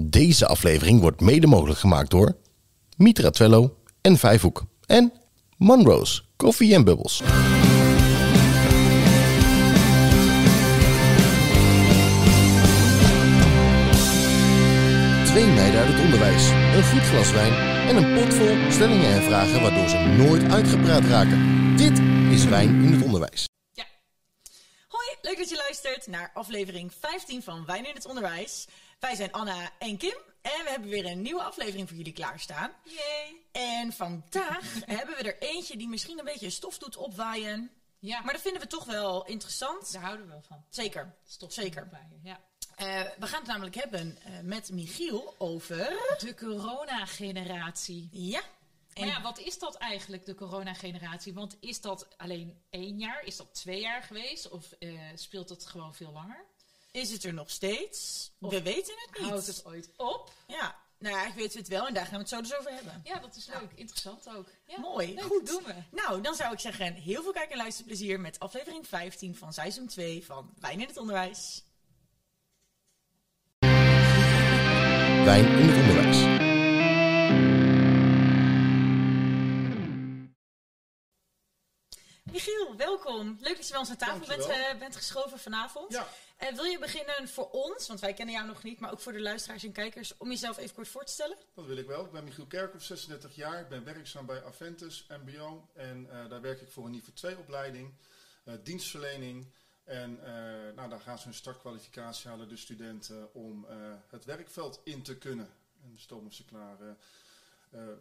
Deze aflevering wordt mede mogelijk gemaakt door Mitra Twello en Vijfhoek en Monroe's Coffee and Bubbles. Twee meiden uit het onderwijs, een goed glas wijn en een pot vol stellingen en vragen waardoor ze nooit uitgepraat raken. Dit is Wijn in het Onderwijs. Ja. Hoi, leuk dat je luistert naar aflevering 15 van Wijn in het Onderwijs. Wij zijn Anna en Kim en we hebben weer een nieuwe aflevering voor jullie klaarstaan. Yay. En vandaag hebben we er eentje die misschien een beetje stof doet opwaaien. Ja, Maar dat vinden we toch wel interessant. daar houden we wel van. Zeker, Stof zeker. bij je. Ja. Eh, we gaan het namelijk hebben eh, met Michiel over... De corona-generatie. Ja. En Maar ja, wat is dat eigenlijk, de corona-generatie? Want is dat alleen één jaar? Is dat twee jaar geweest? Of eh, speelt het gewoon veel langer? Is het er nog steeds? Of we weten het niet. Houdt het ooit op? Ja, nou ja, ik weet het wel en daar gaan we het zo dus over hebben. Ja, dat is leuk. Interessant ook. Ja, Mooi, leuk, goed. doen we. Nou, dan zou ik zeggen, heel veel kijk- en luisterplezier met aflevering 15 van seizoen 2 van Wijn in het Onderwijs. Wijn in het Onderwijs. Michiel, welkom. Leuk dat je bij ons aan tafel bent, eh, bent geschoven vanavond. Ja, Wil je beginnen voor ons, want wij kennen jou nog niet, maar ook voor de luisteraars en kijkers, om jezelf even kort voor te stellen? dat wil ik wel. Ik ben Michiel Kerkhoff, 36 jaar. Ik ben werkzaam bij Aventus MBO. En eh, daar werk ik voor een niveau 2 opleiding, eh, dienstverlening. En eh, nou, daar gaan ze een startkwalificatie halen, de studenten, om het werkveld in te kunnen. En dus ze klaar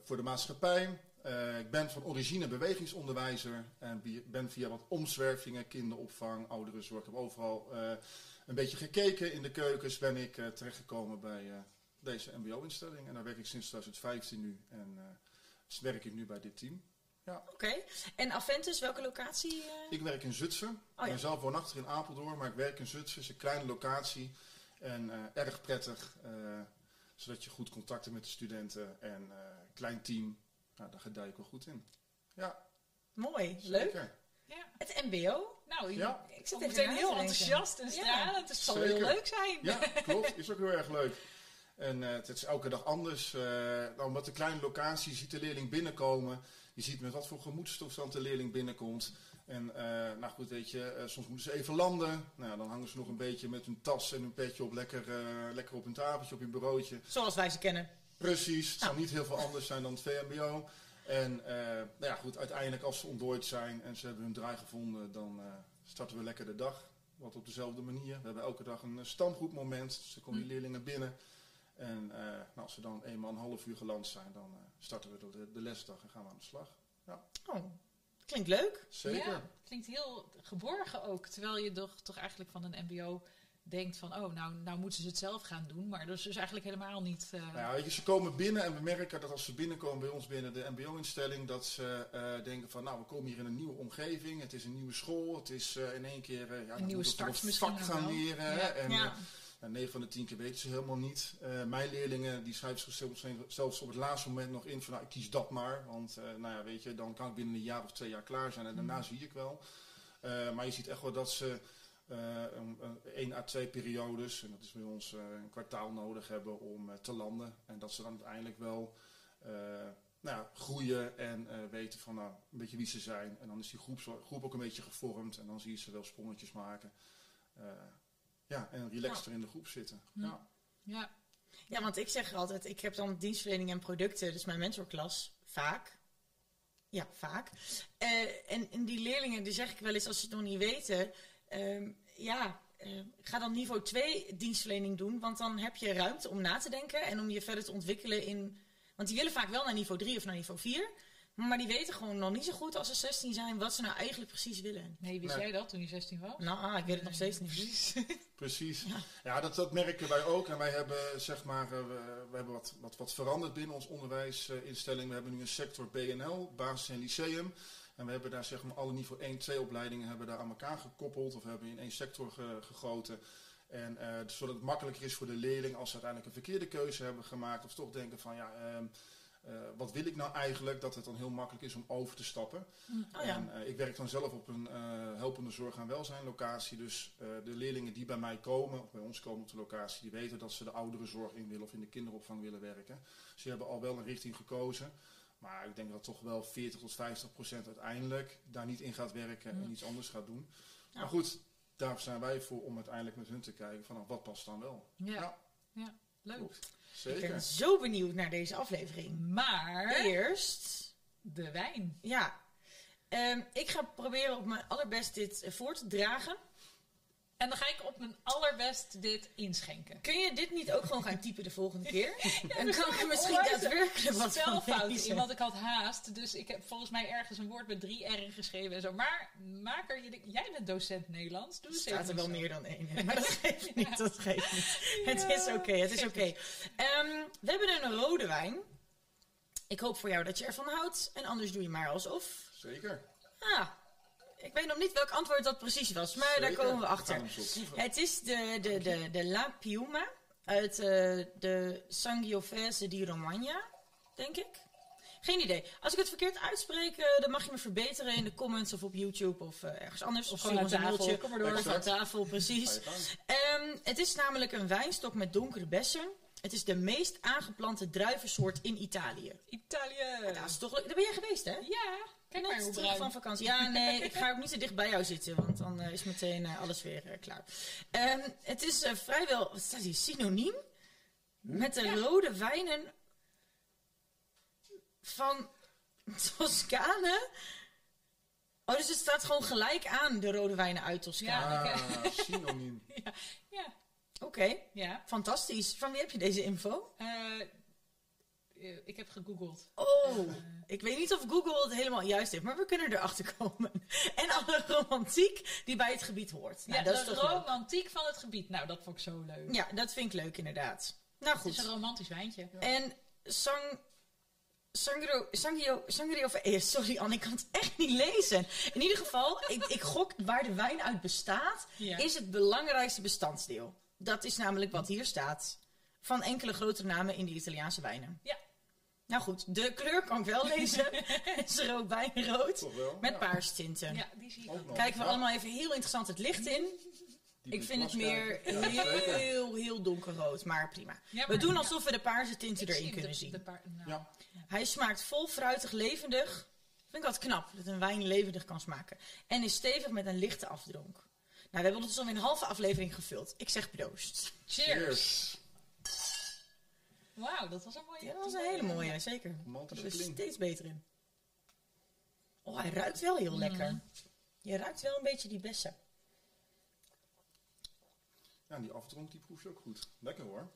voor de maatschappij. Eh, ik ben van origine bewegingsonderwijzer en ben via wat omzwervingen, kinderopvang, ouderenzorg, ik heb overal eh, een beetje gekeken in de keukens, ben ik eh, terechtgekomen bij deze mbo-instelling. En daar werk ik sinds 2015 nu en dus werk ik nu bij dit team. Oké. En Aventus, welke locatie? Ik werk in Zutphen. Oh ja. Ik ben zelf woonachtig in Apeldoorn, maar ik werk in Zutphen. Het is een kleine locatie en erg prettig, zodat je goed contact hebt met de studenten en klein team. Nou, daar gedij ik wel goed in. Ja, Mooi, leuk. Ja. Het MBO. Nou, Ja. Ik zit meteen heel enthousiast en Ja. stralend. Het zal Zeker. heel leuk zijn. Ja, klopt. Is ook heel erg leuk. En eh, het is elke dag anders. eh, nou, omdat de kleine locatie, je ziet de leerling binnenkomen. Je ziet met wat voor gemoedstoestand de leerling binnenkomt. En eh, nou goed, weet je, eh, soms moeten ze even landen. Nou, dan hangen ze nog een beetje met hun tas en hun petje op lekker, eh, lekker op hun tafeltje, op hun bureautje. Zoals wij ze kennen. Precies, het zal Nou. niet heel veel anders zijn dan het VMBO. En eh, nou ja, goed, uiteindelijk als ze ontdooid zijn en ze hebben hun draai gevonden, dan eh, starten we lekker de dag. Wat op dezelfde manier. We hebben elke dag een eh, stamgroepmoment. Dus dan komen die leerlingen binnen. En eh, nou, als ze dan eenmaal een half uur geland zijn, dan eh, starten we de, de lesdag en gaan we aan de slag. Oh, klinkt leuk. Zeker. Ja, klinkt heel geborgen ook. Terwijl je toch, toch eigenlijk van een mbo denkt van... oh, nou, nou moeten ze het zelf gaan doen. Maar dat is dus eigenlijk helemaal niet... eh, Nou weet je, ze komen binnen en we merken dat als ze binnenkomen bij ons binnen de MBO-instelling, dat ze eh, denken van, nou, we komen hier in een nieuwe omgeving, het is een nieuwe school, het is eh, in één keer, ja, dan nieuwe start een misschien vak gaan wel. leren. Ja. En, Ja. eh, nou, 9 van de 10 keer weten ze helemaal niet. Eh, mijn leerlingen die schrijven zichzelf zelfs op het laatste moment nog in van nou, ik kies dat maar. Want eh, nou ja, weet je, dan kan ik binnen een jaar of twee jaar klaar zijn en daarna zie ik wel. Maar je ziet echt wel dat ze een, een, één à twee periodes, en dat is bij ons eh, een kwartaal nodig hebben om eh, te landen. En dat ze dan uiteindelijk wel eh, nou ja, groeien en eh, weten van nou, een beetje wie ze zijn. En dan is die groep, groep ook een beetje gevormd en dan zie je ze wel sprongetjes maken. Eh, ja, en relaxter in de groep zitten. Hm. Ja. ja, Ja, want ik zeg altijd, ik heb dan dienstverlening en producten, dus mijn mentorklas, vaak. Ja, vaak. Eh, en, en die leerlingen, die zeg ik wel eens als ze het nog niet weten, ehm, ja, eh, ga dan niveau 2 dienstverlening doen, want dan heb je ruimte om na te denken en om je verder te ontwikkelen in... Want die willen vaak wel naar niveau 3 of naar niveau 4, maar die weten gewoon nog niet zo goed als ze 16 zijn wat ze nou eigenlijk precies willen. nee, wist Nee. jij dat toen je 16 was? Nou, ah, ik weet het nog steeds niet. Precies. Ja. Ja, dat, dat merken wij ook. En wij hebben, zeg maar, eh, we, we hebben wat, wat, wat veranderd binnen ons onderwijsinstelling. We hebben nu een sector BNL, basis en lyceum. En we hebben daar zeg maar alle niveau 1, 2 opleidingen hebben daar aan elkaar gekoppeld. Of hebben in één sector ge- gegoten. En eh, zodat het makkelijker is voor de leerling als ze uiteindelijk een verkeerde keuze hebben gemaakt. Of toch denken van ja, ehm, eh, wat wil ik nou eigenlijk? Dat het dan heel makkelijk is om over te stappen. Oh ja. En, eh, ik werk dan zelf op een helpende zorg aan welzijn locatie. Dus de leerlingen die bij mij komen, of bij ons komen op de locatie, die weten dat ze de ouderenzorg in willen of in de kinderopvang willen werken. Ze hebben al wel een richting gekozen. Maar ik denk dat toch wel 40 tot 50 procent uiteindelijk daar niet in gaat werken en iets anders gaat doen. Ja. Maar goed, daar zijn wij voor om uiteindelijk met hun te kijken van nou, wat past dan wel. Ja, Ja. ja. leuk. Klopt. Ik Zeker. ben zo benieuwd naar deze aflevering. Maar Eerst, de wijn. ja. Ehm, ik ga proberen op mijn allerbest dit eh, voor te dragen. En dan ga ik op mijn allerbest dit inschenken. Kun je dit niet ook gewoon gaan typen de volgende keer? en kan ik er misschien daadwerkelijk wat van Spelfout lezen? in, want ik had haast. Dus ik heb volgens mij ergens een woord met drie R'en geschreven en zo. Maar maker, jij bent docent Nederlands. Doe Er eens staat even er wel zo. meer dan één. hè? Maar dat geeft niet, dat geeft niet. Het Ja, is oké, het is oké. Ehm, we hebben een rode wijn. Ik hoop voor jou dat je ervan houdt. En anders doe je maar alsof. Zeker. Ah, ik weet nog niet welk antwoord dat precies was. Maar daar komen we achter. Het is de, de, de, de La Piuma uit eh, de Sangiovese di Romagna, denk ik. Geen idee. Als ik het verkeerd uitspreek, eh, dan mag je me verbeteren in de comments of op YouTube of eh, ergens anders. Of gewoon aan tafel. Kom maar door. Of aan tafel, precies. Ehm, het is namelijk een wijnstok met donkere bessen. Het is de meest aangeplante druivensoort in Italië. Italië. Ja, dat is toch leuk. Daar ben jij geweest, hè? Ja, kijk maar Net hoe terug bruin. van vakantie. Ja, nee, ik ga ook niet zo dicht bij jou zitten, want dan eh, is meteen eh, alles weer eh, klaar. Ehm, het is eh, vrijwel, wat staat hier, synoniem met de rode wijnen van Toscane. Oh, dus het staat gewoon gelijk aan de rode wijnen uit Toscane. Ja. Ah, synoniem. Ja, ja, Oké, ja. fantastisch. Van wie heb je deze info? Eh, eh, ik heb gegoogeld. Oh, ik weet niet of Google het helemaal juist heeft, maar we kunnen erachter komen. En alle romantiek die bij het gebied hoort. Nou, ja, dat is de toch leuk. romantiek van het gebied. Nou, dat vond ik zo leuk. Ja, dat vind ik leuk inderdaad. Nou Het is een goed. romantisch wijntje. En Sang... Sangro, Sangrio, Sangrio, eh, sorry Anne, ik kan het echt niet lezen. In ieder geval, ik, ik gok waar de wijn uit bestaat, Ja. is het belangrijkste bestanddeel. Dat is namelijk wat hier staat. Van enkele grote namen in de Italiaanse wijnen. Ja. Nou goed, de kleur kan ik wel lezen. Het is rood wijnrood. Toch wel? Met Ja. paarse Ja, die zie ik Ook. Kijken we Ja. allemaal even heel interessant het licht in. Die Ik vind het meer. Ja, heel, heel donkerrood, maar prima. Ja, we doen ja. alsof we de paarse tinten Ik erin zie kunnen de- zien. de paar- nou, Ja. Hij smaakt vol fruitig, levendig. Vind ik wat knap dat een wijn levendig kan smaken. En is stevig met een lichte afdronk. Nou, we hebben ons alweer een halve aflevering gevuld. Ik zeg proost. Cheers. Wauw, dat was een mooie. Ja, dat was een hele mooie, zeker. Er is steeds beter in. Oh, hij ruikt wel heel lekker. Je ruikt wel een beetje die bessen. Ja, die afdronk die proef je ook goed. Lekker hoor.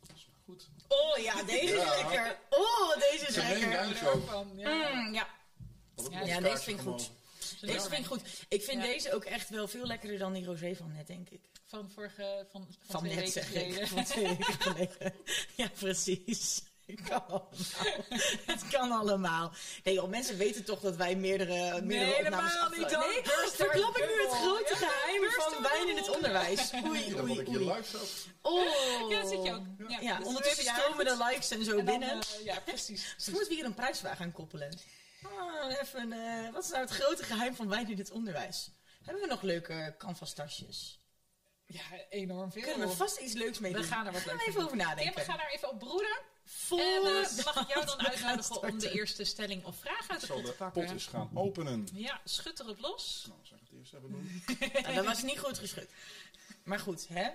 Dat is goed. Oh ja, deze is lekker. Oh, deze is lekker. Van, ja. Mm, ja, Ja, deze vind ik goed. Deze vind ik goed. Ik vind Ja. deze ook echt wel veel lekkerder dan die rosé van net, denk ik. Van vorige, van, van, Van twee net weken zeg geleden. ik. Van twee weken geleden. Ja, precies. Het kan allemaal. Het kan allemaal. Nee joh, mensen weten toch dat wij meerdere, meerdere opnames helemaal niet, dan. Nee, verklap ik nu het grote Ja, geheim burst van wijn in het onderwijs. Oei, Ja, oei, ik hier oei. Oh. Ja, dat zit je ook. Ja, Ja, dus ondertussen stromen de likes en zo En dan, binnen. eh, ja, precies. Dus moeten we hier een prijsvraag aan koppelen. Ah, even, eh, wat is nou het grote geheim van wijn in het onderwijs? Hebben we nog leuke canvas-tasjes? Ja, enorm veel. Kunnen we vast iets leuks mee We doen? gaan er wat Gaan we leuks even mee over doen. nadenken. We gaan daar even op broeden. En eh, dan mag ik jou dan we uitnodigen om de eerste stelling of vraag uit Ik de pot te de pakken. pot eens gaan openen. Ja, schud er het los. Nou, ik het eerst even doen? Nou, dat was niet goed geschud. Maar goed, hè?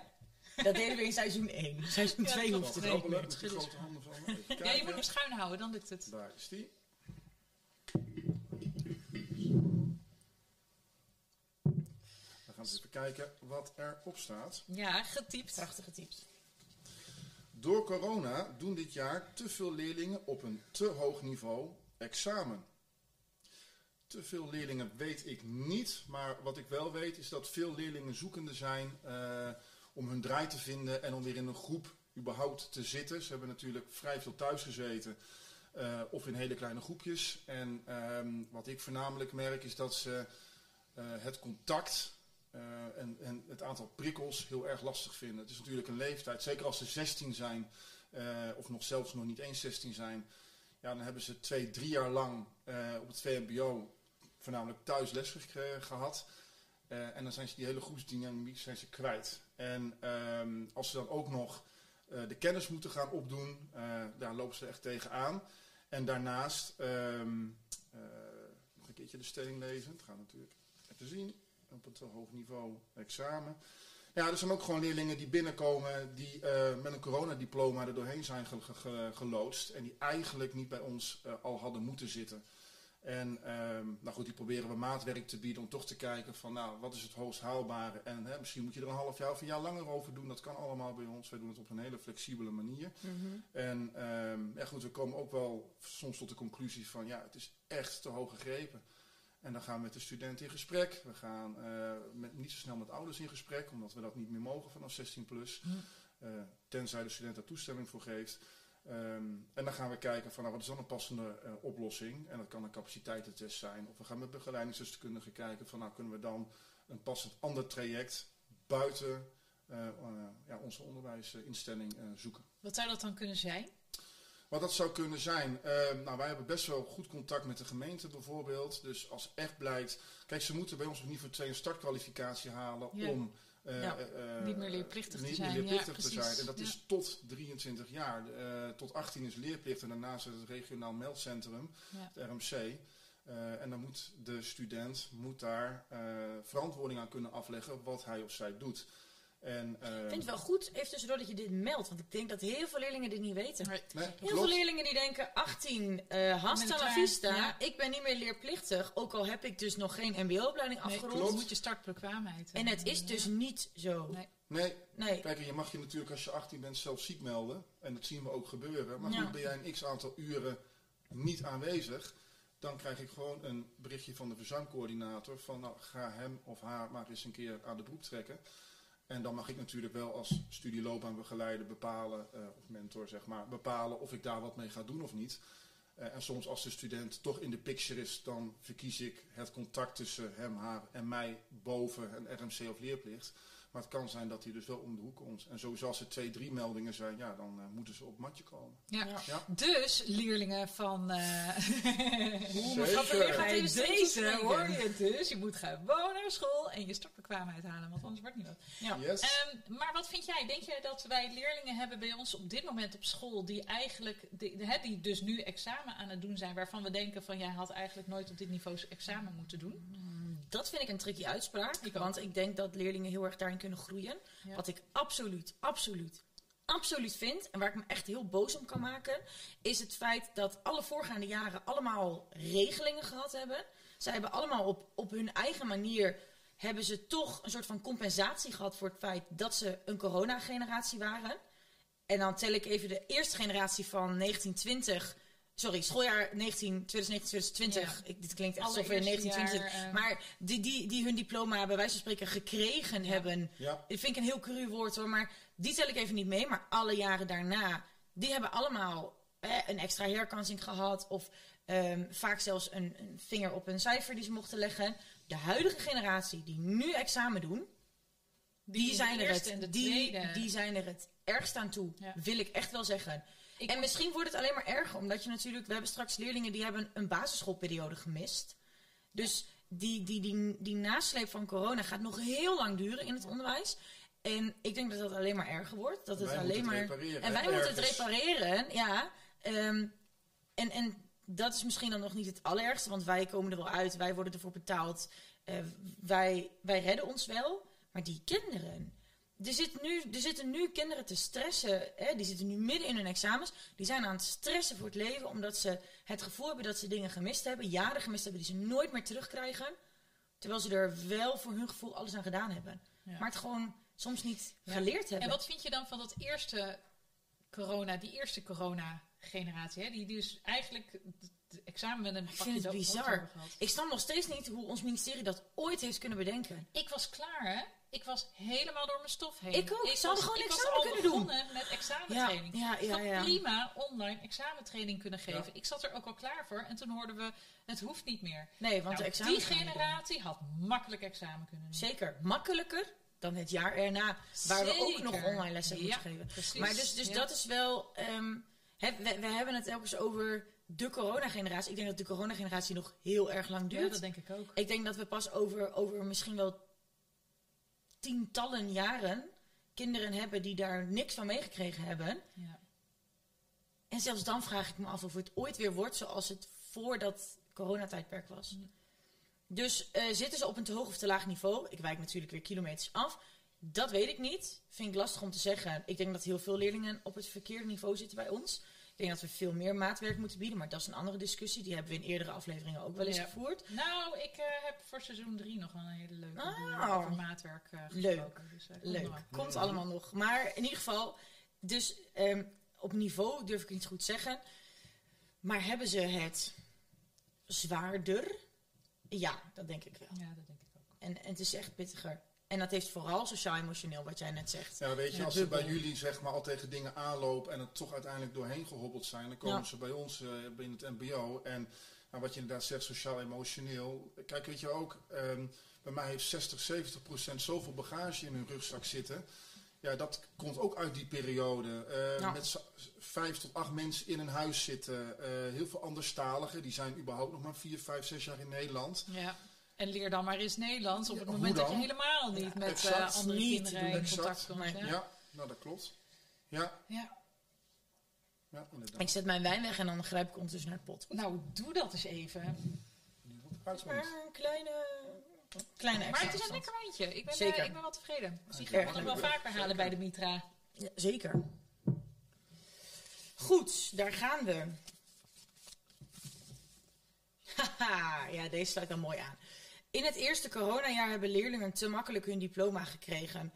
Dat deden we in seizoen 1. Seizoen Ja, 2 dat hoeft het ook niet. grote handen van me. Ja, je moet hem schuin houden, dan lukt het. Daar is die. Dan gaan we eens even kijken wat erop staat. Ja, getypt. Prachtig getypt. Door corona doen dit jaar te veel leerlingen op een te hoog niveau examen. Te veel leerlingen weet ik niet, maar wat ik wel weet is dat veel leerlingen zoekende zijn eh, om hun draai te vinden en om weer in een groep überhaupt te zitten. Ze hebben natuurlijk vrij veel thuis gezeten eh, of in hele kleine groepjes. En ehm, wat ik voornamelijk merk is dat ze eh, het contact eh, en, en het aantal prikkels heel erg lastig vinden. Het is natuurlijk een leeftijd, zeker als ze 16 zijn, eh, of nog zelfs nog niet eens 16 zijn, ja, dan hebben ze twee, drie jaar lang eh, op het VMBO voornamelijk thuis les ge- gehad. Eh, en dan zijn ze die hele groepsdynamiek zijn ze kwijt. En ehm, als ze dan ook nog de kennis moeten gaan opdoen, daar lopen ze echt tegenaan. En daarnaast, ehm, eh, nog een keertje de stelling lezen. Het gaat natuurlijk even zien op het hoog niveau examen. Ja, er zijn ook gewoon leerlingen die binnenkomen die eh, met een coronadiploma er doorheen zijn ge- ge- geloodst. En die eigenlijk niet bij ons eh, al hadden moeten zitten. En ehm, nou goed, die proberen we maatwerk te bieden om toch te kijken van nou, wat is het hoogst haalbare. En hè, misschien moet je er een half jaar of een jaar langer over doen. Dat kan allemaal bij ons. Wij doen het op een hele flexibele manier. En ehm, ja goed, we komen ook wel soms tot de conclusie van ja, het is echt te hoog gegrepen. En dan gaan we met de studenten in gesprek. We gaan eh, met, niet zo snel met ouders in gesprek, omdat we dat niet meer mogen vanaf 16 plus. Eh, tenzij de student daar toestemming voor geeft. Ehm, en dan gaan we kijken van nou, wat is dan een passende eh, oplossing. En dat kan een capaciteitentest zijn. Of we gaan met begeleidingsdeskundigen kijken van nou kunnen we dan een passend ander traject buiten eh, eh, ja, onze onderwijsinstelling eh, zoeken. Wat zou dat dan kunnen zijn? Wat dat zou kunnen zijn, eh, nou wij hebben best wel goed contact met de gemeente bijvoorbeeld. Dus als echt blijkt, kijk ze moeten bij ons op niveau 2 een startkwalificatie halen Ja. om eh, Ja. eh, Niet meer leerplichtig te zijn. meer leerplichtig Ja, te precies. zijn. En dat is tot 23 jaar. Eh, tot 18 is leerplicht en daarnaast is het regionaal meldcentrum, het RMC. Eh, en dan moet de student moet daar eh, verantwoording aan kunnen afleggen wat hij of zij doet. En, eh, Ik vind het wel goed, even tussendoor, dat je dit meldt. Want ik denk dat heel veel leerlingen dit niet weten. Nee, Heel klopt. veel leerlingen die denken, 18, eh hasta la vista, Ja. ik ben niet meer leerplichtig. Ook al heb ik dus nog geen mbo-opleiding Nee, afgerond. klopt. moet je startbekwaamheid En het is dus Ja. niet zo. Nee. Nee, Nee. Kijk, je mag je natuurlijk als je 18 bent zelf ziek melden. En dat zien we ook gebeuren. Maar Ja. goed, ben jij een x aantal uren niet aanwezig. Dan krijg ik gewoon een berichtje van de verzuimcoördinator. Van nou, ga hem of haar maar eens een keer aan de broek trekken. En dan mag ik natuurlijk wel als studieloopbaanbegeleider bepalen, eh, of mentor zeg maar, bepalen of ik daar wat mee ga doen of niet. Eh, en soms als de student toch in de picture is, dan verkies ik het contact tussen hem, haar en mij boven een RMC of leerplicht. Maar het kan zijn dat hij dus wel om de hoek komt. En sowieso als er twee, drie meldingen zijn, ja, dan eh, moeten ze op het matje komen. Ja. Ja. Ja. Dus leerlingen van. eh Zeker. bij deze hoor je het dus. Je moet gewoon naar school en je startbekwaamheid halen, want anders wordt het niet wat. Ja. Yes. Ehm, maar wat vind jij? Denk jij dat wij leerlingen hebben bij ons op dit moment op school die eigenlijk, die, hè, die dus nu examen aan het doen zijn, waarvan we denken van jij had eigenlijk nooit op dit niveau examen moeten doen? Dat vind ik een tricky uitspraak. Ik ook. want ik denk dat leerlingen heel erg daarin kunnen groeien. Ja. Wat ik absoluut, absoluut, absoluut vind. En waar ik me echt heel boos om kan maken. Is het feit dat alle voorgaande jaren allemaal regelingen gehad hebben. Zij hebben allemaal op, op hun eigen manier. Hebben ze toch een soort van compensatie gehad voor het feit dat ze een coronageneratie waren. En dan tel ik even de eerste generatie van 1920. Sorry, schooljaar 19, 2019, 2020. Ik, dit klinkt echt alsof we in Allereerste 1920. jaar, eh, maar die, die, die hun diploma bij wijze van spreken gekregen hebben. Ja. Dat vind ik een heel cru woord hoor, maar die tel ik even niet mee. Maar alle jaren daarna, die hebben allemaal eh, een extra herkansing gehad. Of ehm, vaak zelfs een, een vinger op een cijfer die ze mochten leggen. De huidige generatie die nu examen doen, die, zijn er het, en de die, die zijn er het ergst aan toe. Ja. Wil ik echt wel zeggen. Ik- en misschien wordt het alleen maar erger, omdat je natuurlijk, we hebben straks leerlingen die hebben een basisschoolperiode gemist. Dus die, die, die, die nasleep van corona gaat nog heel lang duren in het onderwijs. En ik denk dat dat alleen maar erger wordt. Dat het Wij alleen het maar. en wij hè, moeten het repareren, ja. Ehm, en, en dat is misschien dan nog niet het allerergste, want wij komen er wel uit, wij worden ervoor betaald. Eh, wij, wij redden ons wel. Maar die kinderen. Er, zit nu, er zitten nu kinderen te stressen. Hè, die zitten nu midden in hun examens. Die zijn aan het stressen voor het leven. Omdat ze het gevoel hebben dat ze dingen gemist hebben. Jaren gemist hebben die ze nooit meer terugkrijgen. Terwijl ze er wel voor hun gevoel alles aan gedaan hebben. Ja. Maar het gewoon soms niet Ja. geleerd hebben. En wat vind je dan van dat eerste corona, die eerste corona-generatie, hè? Die dus eigenlijk het examen met een Ik pakje vind het bizar. Ik snap nog steeds niet hoe ons ministerie dat ooit heeft kunnen bedenken. Ik was klaar, hè? Ik was helemaal door mijn stof heen. Ik ook. Ze was, gewoon ik was examen al kunnen doen. begonnen met examentraining. Ja, ja, Ik ja, had ja. prima online examentraining kunnen geven. Ja. Ik zat er ook al klaar voor. En toen hoorden we, het hoeft niet meer. Nee, want Nou, die generatie had makkelijk examen kunnen doen. Zeker. Makkelijker dan het jaar erna, waar we ook nog online lessen hebben Ja, moeten geven. Precies. Maar dus, dus Ja. dat is wel. ehm, hè, we, we hebben het elke keer over de coronageneratie. Ik denk dat de coronageneratie nog heel erg lang Ja, duurt. dat denk ik ook. Ik denk dat we pas over, over misschien wel tientallen jaren kinderen hebben die daar niks van meegekregen hebben. Ja. En zelfs dan vraag ik me af of het ooit weer wordt zoals het voor dat coronatijdperk was. Dus eh, zitten ze op een te hoog of te laag niveau? Ik wijk natuurlijk weer kilometers af. Dat weet ik niet. Vind ik lastig om te zeggen. Ik denk dat heel veel leerlingen op het verkeerde niveau zitten bij ons. Ik denk dat we veel meer maatwerk moeten bieden, maar dat is een andere discussie. Die hebben we in eerdere afleveringen ook wel eens Ja. gevoerd. Nou, ik eh, heb voor seizoen 3 nog wel een hele leuke Oh. over maatwerk eh Leuk. Dus, eh, Leuk. Komt allemaal nog. Maar in ieder geval, dus ehm, op niveau durf ik niet goed zeggen. Maar hebben ze het zwaarder? Ja, dat denk ik wel. Ja, dat denk ik ook. En, en het is echt pittiger. En dat heeft vooral sociaal-emotioneel, wat jij net zegt. Ja, weet je, als ze bij jullie zeg maar al tegen dingen aanlopen en er toch uiteindelijk doorheen gehobbeld zijn, dan komen Ja. ze bij ons eh, binnen het MBO. En nou, wat je inderdaad zegt, sociaal-emotioneel. Kijk, weet je ook, ehm, bij mij heeft 60, 70 procent zoveel bagage in hun rugzak zitten. Ja, dat komt ook uit die periode. Eh, Ja. Met vijf tot acht mensen in een huis zitten. eh, heel veel anderstaligen, die zijn überhaupt nog maar vier, vijf, zes jaar in Nederland. Ja. En leer dan maar eens Nederlands op het moment dat je helemaal niet Ja, met exact. eh, andere Niet kinderen in contact komt. Nee. Ja. Ja, nou dat klopt. Ja, Ja. ja inderdaad. Ik zet mijn wijn weg en dan grijp ik ondertussen naar het pot. Nou, doe dat eens even. Maar een kleine, kleine Maar extra het is een lekker wijntje. Ik ben, Zeker. eh, ik ben wel tevreden. Dus die Ja, gaan we wel vaker halen bij de Mitra. Ja, zeker. Goed, daar gaan we. Haha, ja, deze sluit dan mooi aan. In het eerste coronajaar hebben leerlingen te makkelijk hun diploma gekregen.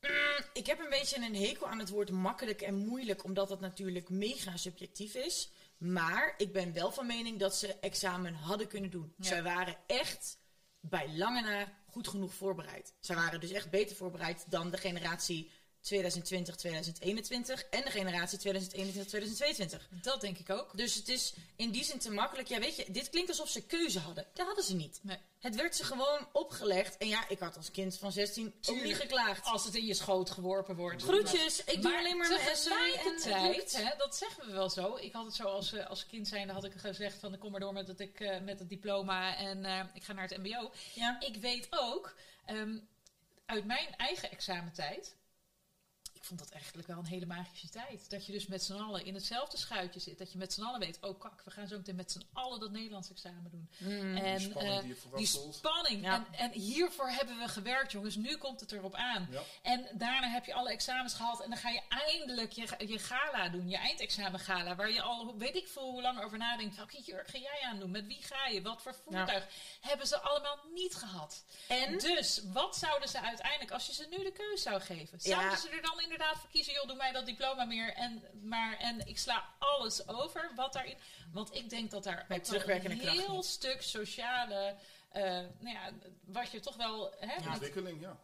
Mm, ik heb een beetje een hekel aan het woord makkelijk en moeilijk, omdat dat natuurlijk mega subjectief is. Maar ik ben wel van mening dat ze examen hadden kunnen doen. Ja. Zij waren echt bij lange na goed genoeg voorbereid. Zij waren dus echt beter voorbereid dan de generatie 2020, 2021 en de generatie 2021, 2022. Dat denk ik ook. Dus het is in die zin te makkelijk. Ja, weet je, dit klinkt alsof ze keuze hadden. Dat hadden ze niet. Nee. Het werd ze gewoon opgelegd. En ja, ik had als kind van 16 ook niet geklaagd. Als het in je schoot geworpen wordt. Groetjes, ik doe alleen maar mijn essay en hè, dat zeggen we wel zo. Ik had het zo als, eh, als kind zijnde had ik gezegd van ik kom maar door met, dat ik, eh, met het diploma en eh, ik ga naar het mbo. Ja. Ik weet ook ehm, uit mijn eigen examentijd. Vond dat eigenlijk wel een hele magische tijd. Dat je dus met z'n allen in hetzelfde schuitje zit. Dat je met z'n allen weet, oh kak, we gaan zo meteen met z'n allen dat Nederlands examen doen. en Die spanning eh, die je vooraf die spanning. Ja. En, en hiervoor hebben we gewerkt, jongens. Nu komt het erop aan. Ja. En daarna heb je alle examens gehad. En dan ga je eindelijk je, je gala doen. Je eindexamen gala. Waar je al weet ik veel hoe lang over nadenkt. Welke jurk ga jij aan doen? Met wie ga je? Wat voor voertuig? Hebben ze allemaal niet gehad. En Dus wat zouden ze uiteindelijk, als je ze nu de keus zou geven, zouden ze er dan inderdaad voor kiezen, joh, doe mij dat diploma meer en, maar, en ik sla alles over wat daarin. Want ik denk dat daar Met ook een heel stuk sociale, eh, nou ja, wat je toch wel, hè, Ontwikkeling, ja.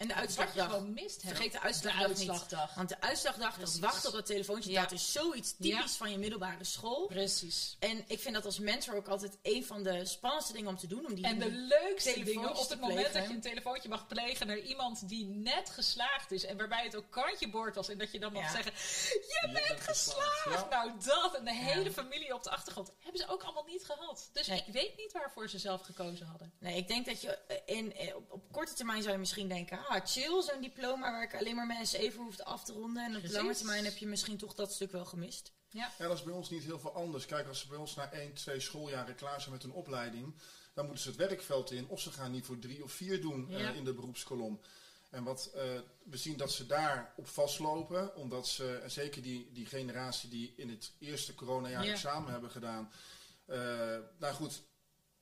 En de wat je uitslagdag. gewoon mist. Vergeet de uitslagdag, De uitslagdag. niet. Want de uitslagdag, dat Precies. wachten op dat telefoontje, Ja. dat is zoiets typisch van je middelbare school. Precies. En ik vind dat als mentor ook altijd een van de spannendste dingen om te doen. Om die En de leukste dingen op het moment dat je een telefoontje mag plegen naar iemand die net geslaagd is. En waarbij het ook kantje boord was. En dat je dan mag Ja. zeggen, je bent bent geslaagd. geslaagd, ja. Nou dat en de hele familie op de achtergrond. Hebben ze ook allemaal niet gehad. Dus Nee. ik weet niet waarvoor ze zelf gekozen hadden. Nee, ik denk dat je eh, in, eh, op, op korte termijn zou je misschien denken, ah, chill, zo'n diploma waar ik alleen maar mijn essay voor hoef te af te ronden. En op Precies. lange termijn heb je misschien toch dat stuk wel gemist. Ja. Ja, dat is bij ons niet heel veel anders. Kijk, als ze bij ons na 1, 2 schooljaren klaar zijn met een opleiding, dan moeten ze het werkveld in. Of ze gaan niet voor drie of vier doen eh, in de beroepskolom. En wat eh, we zien dat ze daar op vastlopen, omdat ze, en zeker die, die generatie die in het eerste coronajaar Ja. examen hebben gedaan. eh, nou goed,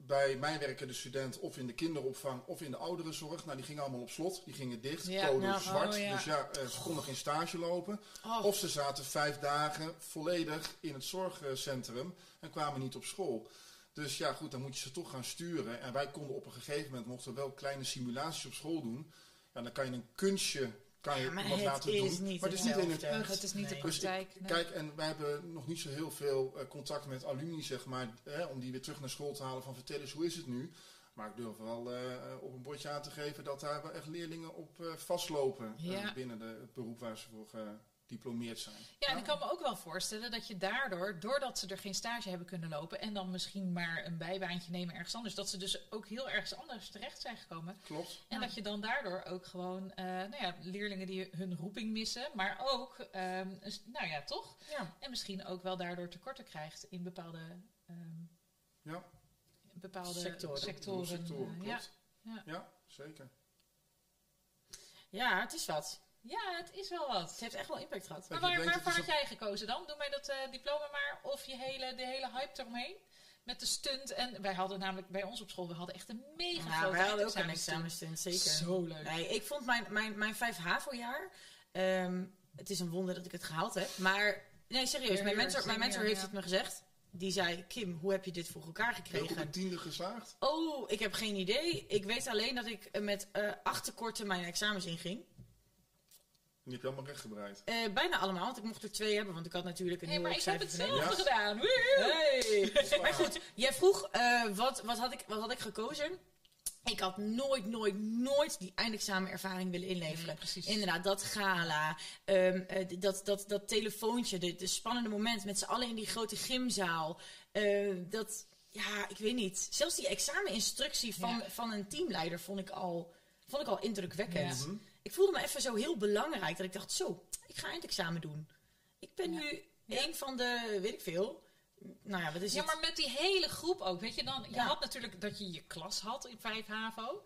bij mij werken de studenten of in de kinderopvang of in de ouderenzorg. Nou, die gingen allemaal op slot, die gingen dicht, Ja, code nou, zwart. oh ja. Dus ja, eh, ze konden geen stage lopen. Oh, Of ze zaten vijf dagen volledig in het zorgcentrum en kwamen niet op school. Dus ja, goed, dan moet je ze toch gaan sturen. En wij konden op een gegeven moment, mochten we wel kleine simulaties op school doen. Ja, dan kan je een kunstje kan je Ja, maar iemand het laten is doen. niet maar het is niet in het echt. Het is niet Nee. de Dus ik- praktijk. Kijk, en wij hebben nog niet zo heel veel eh, contact met alumni, zeg maar, hè, om die weer terug naar school te halen van vertel eens, hoe is het nu? Maar ik durf wel eh, op een bordje aan te geven dat daar wel echt leerlingen op eh, vastlopen. eh, Ja. binnen de, het beroep waar ze voor gediplomeerd zijn. Ja, en ik kan me ook wel voorstellen dat je daardoor, doordat ze er geen stage hebben kunnen lopen en dan misschien maar een bijbaantje nemen ergens anders, dat ze dus ook heel ergens anders terecht zijn gekomen. Klopt. En Ja. dat je dan daardoor ook gewoon, eh, nou ja, leerlingen die hun roeping missen, maar ook, ehm, nou ja, toch? Ja. En misschien ook wel daardoor tekorten krijgt in bepaalde, ehm, Ja, bepaalde Sectoren. sectoren. sectoren, klopt. ja. Ja, zeker. ja, het is wat. Ja, het is wel wat. Het heeft echt wel impact gehad. Maar je waar, waarvoor had jij gekozen dan? Doe mij dat eh, diploma maar. Of je hele, de hele hype eromheen. Met de stunt. En wij hadden namelijk bij ons op school, we hadden echt een mega Ja, grote wij hadden ook een examenstunt, zeker. Zo leuk. Nee, ik vond mijn, mijn, mijn 5 HAVO-jaar... ehm, het is een wonder dat ik het gehaald heb. Maar nee, serieus. Mijn mentor, mijn mentor heeft ja. het me gezegd. Die zei, Kim, hoe heb je dit voor elkaar gekregen? een tiende geslaagd. Oh, ik heb geen idee. Ik weet alleen dat ik met eh acht tekorten mijn examens inging. Die heb je allemaal rechtgebreid. Eh, bijna allemaal, want ik mocht er twee hebben. Want ik had natuurlijk een Hé, heel maar ik heb het zelf Ja. gedaan. Hey. Maar goed, jij vroeg eh, wat, wat, had ik, wat had ik gekozen? Ik had nooit, nooit, nooit die eindexamenervaring willen inleveren. Nee, precies. Inderdaad, dat gala, ehm, eh, dat, dat, dat telefoontje, de, de spannende moment met z'n allen in die grote gymzaal. Eh, dat, ja, ik weet niet. Zelfs die exameninstructie van, Ja. van een teamleider vond ik al, vond ik al indrukwekkend. Ja. Ik voelde me even zo heel belangrijk dat ik dacht, zo, ik ga eindexamen doen. Ik ben Ja. nu Ja. een van de, weet ik veel. Nou ja, wat is Ja, het? maar met die hele groep ook. Weet je, dan, je had natuurlijk dat je je klas had in 5 HAVO.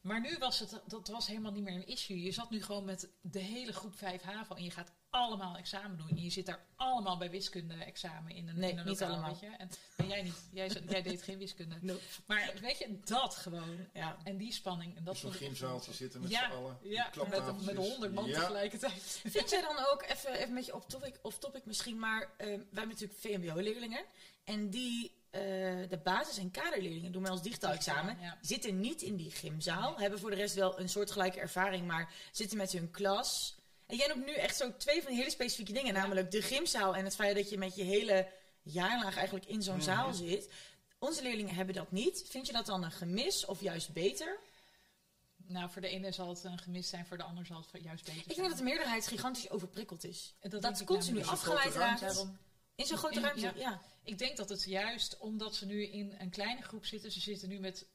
Maar nu was het, dat was helemaal niet meer een issue. Je zat nu gewoon met de hele groep 5 HAVO en je gaat allemaal examen doen. En je zit daar allemaal bij wiskunde examen in een, Nee, in een niet lokaal, allemaal. Weet je? En ben jij niet. Jij, jij deed geen wiskunde. Nope. Maar weet je, dat gewoon. Ja. En die spanning. En dat Zo'n gymzaaltje wel- zitten met ja, z'n allen. Ja, met, met honderd man Ja. tegelijkertijd. Vind jij dan ook, even, even met je op topic, off topic misschien, maar eh, wij hebben natuurlijk VMBO-leerlingen. En die, eh, de basis- en kaderleerlingen doen bij ons digitaal examen. Ja. Zitten niet in die gymzaal. Hebben voor de rest wel een soortgelijke ervaring, maar zitten met hun klas. En jij noemt nu echt zo twee van die hele specifieke dingen. Ja. Namelijk de gymzaal en het feit dat je met je hele jaarlaag eigenlijk in zo'n Mhm. zaal zit. Onze leerlingen hebben dat niet. Vind je dat dan een gemis of juist beter? Nou, voor de ene zal het een gemis zijn, voor de ander zal het juist beter Ik zijn. denk dat de meerderheid gigantisch overprikkeld is. En Dat, ik continu afgeleid raakt. In zo'n grote In- ruimte, ja. ja. Ik denk dat het juist omdat ze nu in een kleine groep zitten. Ze zitten nu met,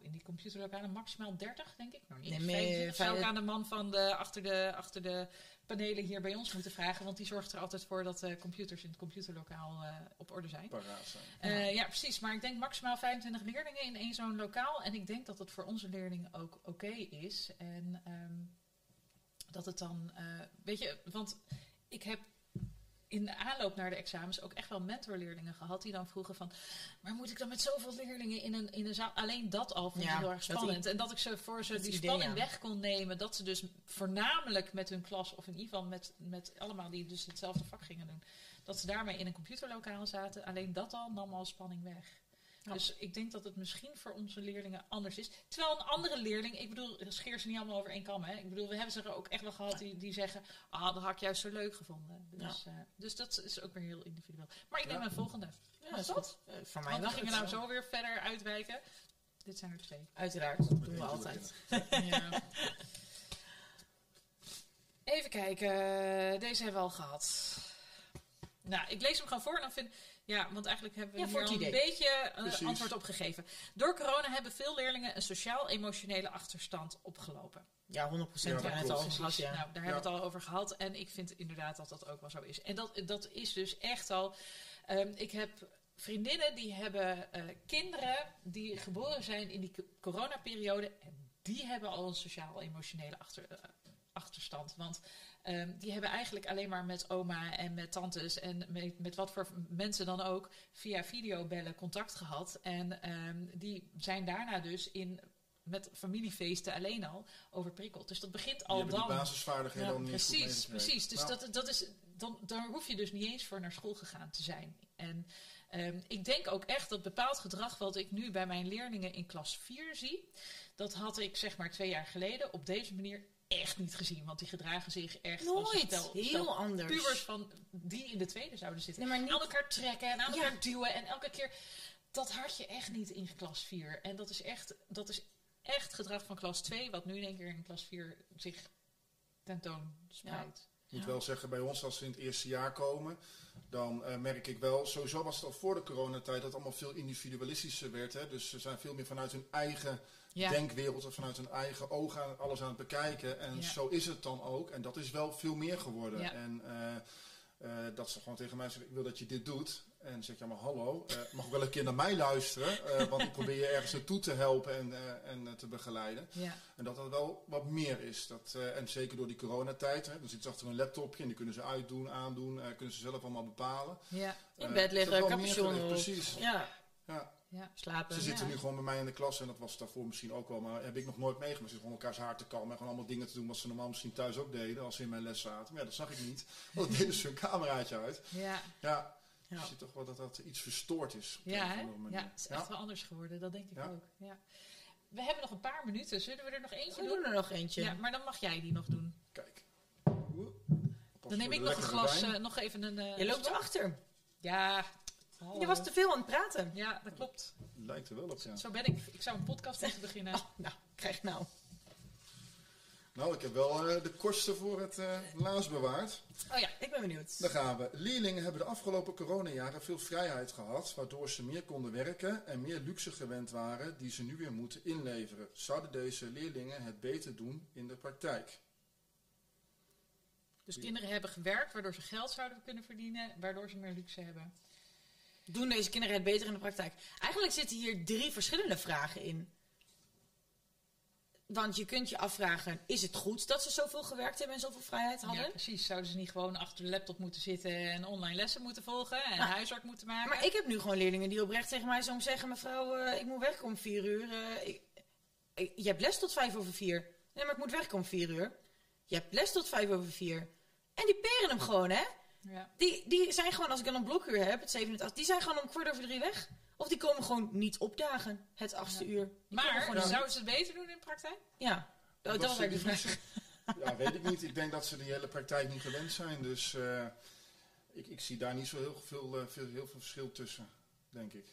nou, in die computerlokalen maximaal 30, denk ik. Nou, niet Nee, eens meer, 25. Zou ik aan de man van de, achter, de, achter de panelen hier bij ons moeten vragen. Want die zorgt er altijd voor dat de computers in het computerlokaal eh, op orde zijn. Paraat zijn. Eh, ja, precies. Maar ik denk maximaal 25 leerlingen in één zo'n lokaal. En ik denk dat het voor onze leerlingen ook oké is. En ehm, dat het dan, eh, weet je, want ik heb in de aanloop naar de examens ook echt wel mentorleerlingen gehad die dan vroegen van, maar moet ik dan met zoveel leerlingen in een, in een zaal? Alleen dat al vond ik Ja, heel erg spannend. En dat ik ze voor ze die idee, spanning ja. weg kon nemen, dat ze dus voornamelijk met hun klas of in ieder geval met, met allemaal die dus hetzelfde vak gingen doen, dat ze daarmee in een computerlokaal zaten. Alleen dat al nam al spanning weg. Ja. Dus ik denk dat het misschien voor onze leerlingen anders is. Terwijl een andere leerling, ik bedoel, scheer ze niet allemaal over één kam. Hè? Ik bedoel, we hebben ze er ook echt wel gehad die, die zeggen, ah, dat had ik juist zo leuk gevonden. Dus, eh, dus dat is ook weer heel individueel. Maar ik neem Ja. een volgende. Ja, is dat? goed. Eh, voor mij Want we mag gingen het nou zo weer verder uitwijken. Dit zijn er twee. Uiteraard, dat doen we altijd. Ja. Even kijken, deze hebben we al gehad. Nou, ik lees hem gewoon voor en dan vind ja, want eigenlijk hebben we Ja, hier al een beetje eh, antwoord op gegeven. Door corona hebben veel leerlingen een sociaal-emotionele achterstand opgelopen. Ja, 100% Ja, ja, het gehad, ja. Nou, daar hebben we het al over gehad. En ik vind inderdaad dat dat ook wel zo is. En dat, dat is dus echt al. ehm, ik heb vriendinnen die hebben eh, kinderen die geboren zijn in die co- coronaperiode. En die hebben al een sociaal-emotionele achter, eh, achterstand. Want ehm, die hebben eigenlijk alleen maar met oma en met tantes en met, met wat voor mensen dan ook via videobellen contact gehad. En ehm, die zijn daarna dus in, met familiefeesten alleen al overprikkeld. Dus dat begint al dan. die basisvaardigheden Ja, al niet goed Precies, precies. Dus Nou, dat, dat is, dan, daar hoef je dus niet eens voor naar school gegaan te zijn. En ehm, ik denk ook echt dat bepaald gedrag wat ik nu bij mijn leerlingen in klas 4 zie, dat had ik zeg maar twee jaar geleden op deze manier echt niet gezien. Want die gedragen zich echt als Nooit. stel, Heel stel anders. pubers van die in de tweede zouden zitten. Nee, maar niet... Aan elkaar trekken en aan Ja. elkaar duwen en elke keer... dat had je echt niet in klas 4. En dat is echt, dat is echt gedrag van klas 2, wat nu in één keer in klas 4 zich tentoonspreidt. Ik moet wel zeggen, bij ons als we in het eerste jaar komen, dan eh, merk ik wel, sowieso was het al voor de coronatijd dat het allemaal veel individualistischer werd. Hè? Dus ze zijn veel meer vanuit hun eigen Ja. denkwereld of vanuit hun eigen ogen aan alles aan het bekijken. En Ja. zo is het dan ook. En dat is wel veel meer geworden. En eh, eh, dat ze gewoon tegen mij zeggen, ik wil dat je dit doet. En zeg ja maar hallo, eh, mag ook wel een keer naar mij luisteren. eh, want ik probeer je ergens naartoe te helpen en, eh, en te begeleiden. Ja. En dat dat wel wat meer is. Dat, eh, en zeker door die coronatijd. Hè, dan zitten ze achter een laptopje en die kunnen ze uitdoen, aandoen. eh, kunnen ze zelf allemaal bepalen. Ja. In bed liggen, capuchon. Precies. Ja, Ja. Ja. slapen. Ze zitten ja. nu gewoon bij mij in de klas en dat was daarvoor misschien ook wel, maar heb ik nog nooit meegemaakt. Ze zitten gewoon elkaars haar te kalmen en gewoon allemaal dingen te doen wat ze normaal misschien thuis ook deden als ze in mijn les zaten. Maar ja, dat zag ik niet. Want dan deden ze hun cameraatje uit. Ja, Ja. Je ziet toch wel dat dat iets verstoord is. op Ja, een of hè? andere manier. ja, het is echt wel anders geworden, dat denk ik Ja. ook. Ja. We hebben nog een paar minuten, zullen we er nog eentje We doen? doen er nog eentje. Ja, maar dan mag jij die nog doen. Kijk. Dan neem ik nog een glas, eh, nog even een... eh, Je loopt slok. erachter. Ja. Je was te veel aan het praten. Ja, dat klopt. Lijkt er wel op, ja. Zo ben ik. Ik zou een podcast moeten beginnen. Oh, nou, krijg nou. Nou, ik heb wel eh, de kosten voor het eh laatst bewaard. Oh ja, ik ben benieuwd. Daar gaan we. Leerlingen hebben de afgelopen coronajaren veel vrijheid gehad, waardoor ze meer konden werken en meer luxe gewend waren die ze nu weer moeten inleveren. Zouden deze leerlingen het beter doen in de praktijk? Dus kinderen hebben gewerkt, waardoor ze geld zouden kunnen verdienen, waardoor ze meer luxe hebben. Doen deze kinderen het beter in de praktijk? Eigenlijk zitten hier drie verschillende vragen in. Want je kunt je afvragen, is het goed dat ze zoveel gewerkt hebben en zoveel vrijheid hadden? Ja, precies. Zouden ze niet gewoon achter de laptop moeten zitten en online lessen moeten volgen en Nou, huiswerk moeten maken? Maar ik heb nu gewoon leerlingen die oprecht tegen mij zo zeggen... mevrouw, eh, ik moet werken om vier uur. eh, ik, ik- je hebt les tot vijf over vier. Nee, maar ik moet werken om vier uur. Je hebt les tot vijf over vier. En die peren hem gewoon, hè? Ja. Die, die zijn gewoon, als ik dan een blokuur heb, het 87, die zijn gewoon om kwart over drie weg. Of die komen gewoon niet opdagen, het achtste uur. Die Maar gewoon zouden ze het beter doen in de praktijk? Ja, dat, dat Dat was ze eigenlijk de vraag. Ja, weet ik niet. Ik denk dat ze die hele praktijk niet gewend zijn. Dus eh, ik, ik zie daar niet zo heel veel, eh, veel, heel veel verschil tussen, denk ik.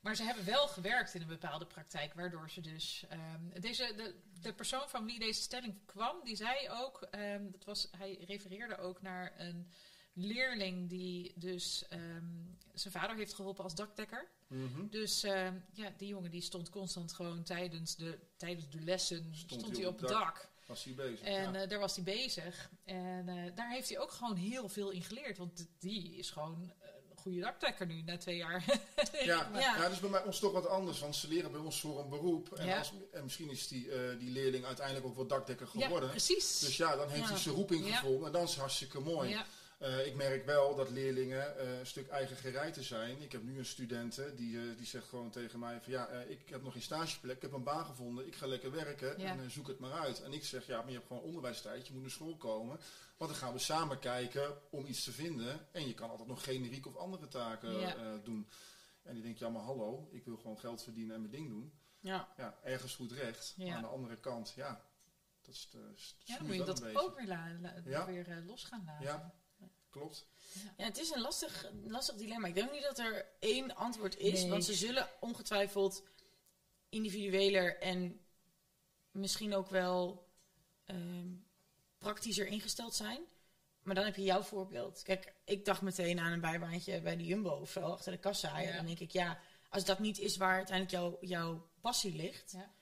Maar ze hebben wel gewerkt in een bepaalde praktijk, waardoor ze dus. ehm, deze, de, de persoon van wie deze stelling kwam, die zei ook. ehm, dat was, hij refereerde ook naar een leerling die dus ehm, zijn vader heeft geholpen als dakdekker. Mhm. Dus ehm, ja, die jongen die stond constant gewoon tijdens de, tijdens de lessen stond, hij op het dak. Was hij bezig? En ja. eh, daar was hij bezig. En eh, daar heeft hij ook gewoon heel veel in geleerd. Want die is gewoon een goede dakdekker nu na twee jaar. Ja, Ja. ja. dat is bij mij ons toch wat anders, want ze leren bij ons voor een beroep. En, Ja. als, en misschien is die, eh, die leerling uiteindelijk ook wel dakdekker ja, geworden. precies. dus ja, dan heeft Ja. hij zijn roeping Ja. gevonden en dan is hartstikke mooi. Eh, ik merk wel dat leerlingen eh, een stuk eigen gereiden zijn. Ik heb nu een studenten die, eh, die zegt gewoon tegen mij van ja, ik heb nog geen stageplek, ik heb een baan gevonden, ik ga lekker werken Ja. en zoek het maar uit. En ik zeg ja, maar je hebt gewoon onderwijstijd, je moet naar school komen. Want dan gaan we samen kijken om iets te vinden. En je kan altijd nog generiek of andere taken Ja. doen. En die denkt ja, maar hallo, ik wil gewoon geld verdienen en mijn ding doen. Ja. Ja, ergens goed recht. Ja. Maar aan de andere kant, ja, dat is de, ja dan moet je dat ook weer, la- la- Ja. weer los gaan laten. Ja. Klopt. Ja, het is een lastig, lastig dilemma. Ik denk niet dat er één antwoord is, Nee. want ze zullen ongetwijfeld individueler en misschien ook wel ehm, praktischer ingesteld zijn. Maar dan heb je jouw voorbeeld. Kijk, ik dacht meteen aan een bijbaantje bij de Jumbo of zo, achter de kassa. Ja. En dan denk ik, ja, als dat niet is waar uiteindelijk jouw jouw passie ligt, Ja.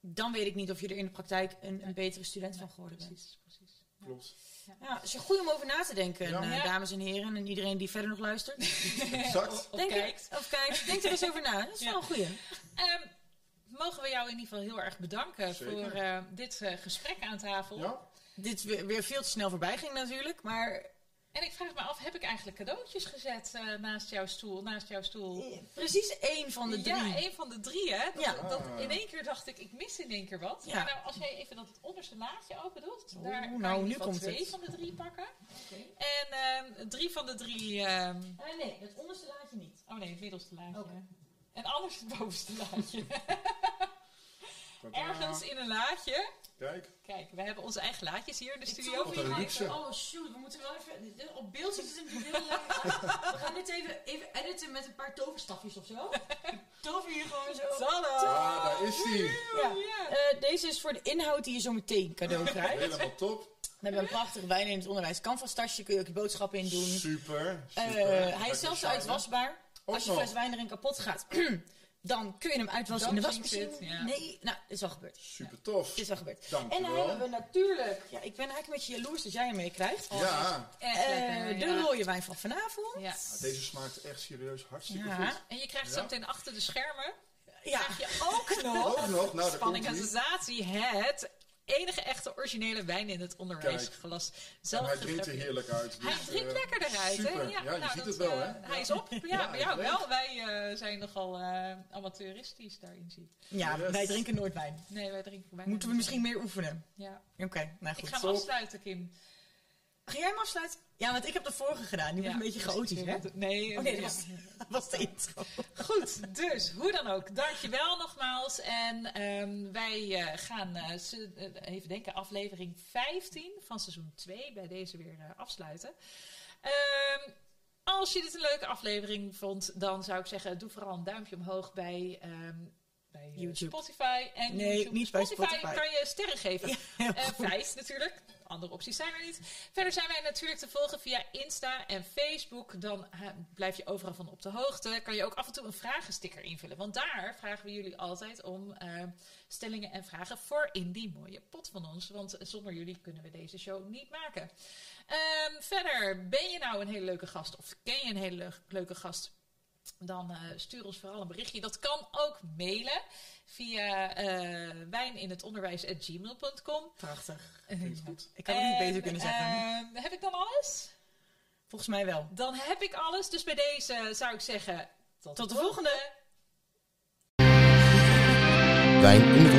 dan weet ik niet of je er in de praktijk een, een betere student Ja, van geworden bent. Precies, precies. Ja. Klopt. Ja, het is goed om over na te denken, Ja. eh, dames en heren, en iedereen die verder nog luistert. Exact. Of Denk kijkt. Er, of kijkt. Denk er eens over na. Dat is Ja. wel een goeie. Ehm, mogen we jou in ieder geval heel erg bedanken Zeker. voor eh, dit eh, gesprek aan tafel. Ja? Dit weer, weer veel te snel voorbij ging natuurlijk, maar En ik vraag me af, heb ik eigenlijk cadeautjes gezet eh, naast jouw stoel? Naast jouw stoel? precies één van de drie. Ja, één van de drie, hè? Dat, Ja. dat in één keer dacht ik, ik mis in één keer wat. Ja. Maar nou, als jij even dat onderste laadje open doet, daar kan nou, je nu komt twee het. van de drie pakken. En ehm, drie van de drie... ehm, Eh, nee, het onderste laadje niet. oh nee, het middelste laadje. Oké. En anders het bovenste laadje. Tadaa. ergens in een laadje. Kijk, Kijk, we hebben onze eigen laadjes hier in de Ik studio. Wat een luxe. Oh shoot, we moeten wel even... Op beeld ziet het er heel uit. We gaan dit even, even editen met een paar toverstafjes of zo. Tover hier gewoon zo. Tada! ah, daar is die. Ja. Eh, deze is voor de inhoud die je zo meteen cadeau krijgt. Helemaal top. We hebben een prachtige wijn in het onderwijs. Canvas tasje kun je ook je boodschappen in doen. Super. Eh, super. hij is zelfs uitwasbaar. Als je fles wijn erin kapot gaat, dan kun je hem uitwassen in de wasmachine. het, ja. Nee, nou, dit is wel gebeurd. Super tof. Dit is wel gebeurd. Dank en dan wel. hebben we natuurlijk... Ja, ik ben eigenlijk een beetje jaloers dat jij hem meekrijgt. Ja, Echt Eh, lekker, de ja. rode wijn van vanavond. Ja. deze smaakt echt serieus hartstikke Ja. goed. En je krijgt Ja. zo meteen achter de schermen, Ja. krijg je ook nog, Ook nog, nou spanning sensatie, het enige echte originele wijn in het onderwijsglas. En Zelf hij drinkt er heerlijk uit. Hij dus, drinkt eh, lekker eruit, super. hè? Ja, je nou, ziet dat, het wel, eh, hè? Hij is op. Ja, Ja, bij jou wel. Wij eh, zijn nogal eh amateuristisch daarin zie. Ja, Yes. wij drinken nooit wijn. Nee, wij drinken bijna Moeten we misschien meer oefenen? Ja. Oké, nou Ik goed. ga hem afsluiten, Kim. Ga jij hem afsluiten? Ja, want ik heb de vorige gedaan. Die was Ja, een beetje dus chaotisch, hè? Nee, Oh nee, dat was, was de intro. Goed, dus hoe dan ook, dankjewel nogmaals. En ehm, wij eh, gaan eh, eh, even denken, aflevering 15 van seizoen 2 bij deze weer afsluiten. Ehm, als je dit een leuke aflevering vond, dan zou ik zeggen, doe vooral een duimpje omhoog bij, ehm, bij eh, YouTube. Spotify. En Nee, YouTube. niet bij Spotify. kan je sterren geven. heel Eh, vijf natuurlijk. Andere opties zijn er niet. Verder zijn wij natuurlijk te volgen via Insta en Facebook. Dan eh, blijf je overal van op de hoogte. Kan je ook af en toe een vragensticker invullen. Want daar vragen we jullie altijd om stellingen en vragen voor in die mooie pot van ons. Want zonder jullie kunnen we deze show niet maken. Ehm, verder, ben je nou een hele leuke gast of ken je een hele leuk- leuke gast? Dan eh, stuur ons vooral een berichtje. Dat kan ook mailen via eh wijninhetonderwijs.gmail.com. Prachtig. Vind ik goed. Ik had het niet beter kunnen zeggen. ehm, heb ik dan alles? Volgens mij wel. Dan heb ik alles. Dus bij deze zou ik zeggen... Tot, Tot de volgende. Wijn in.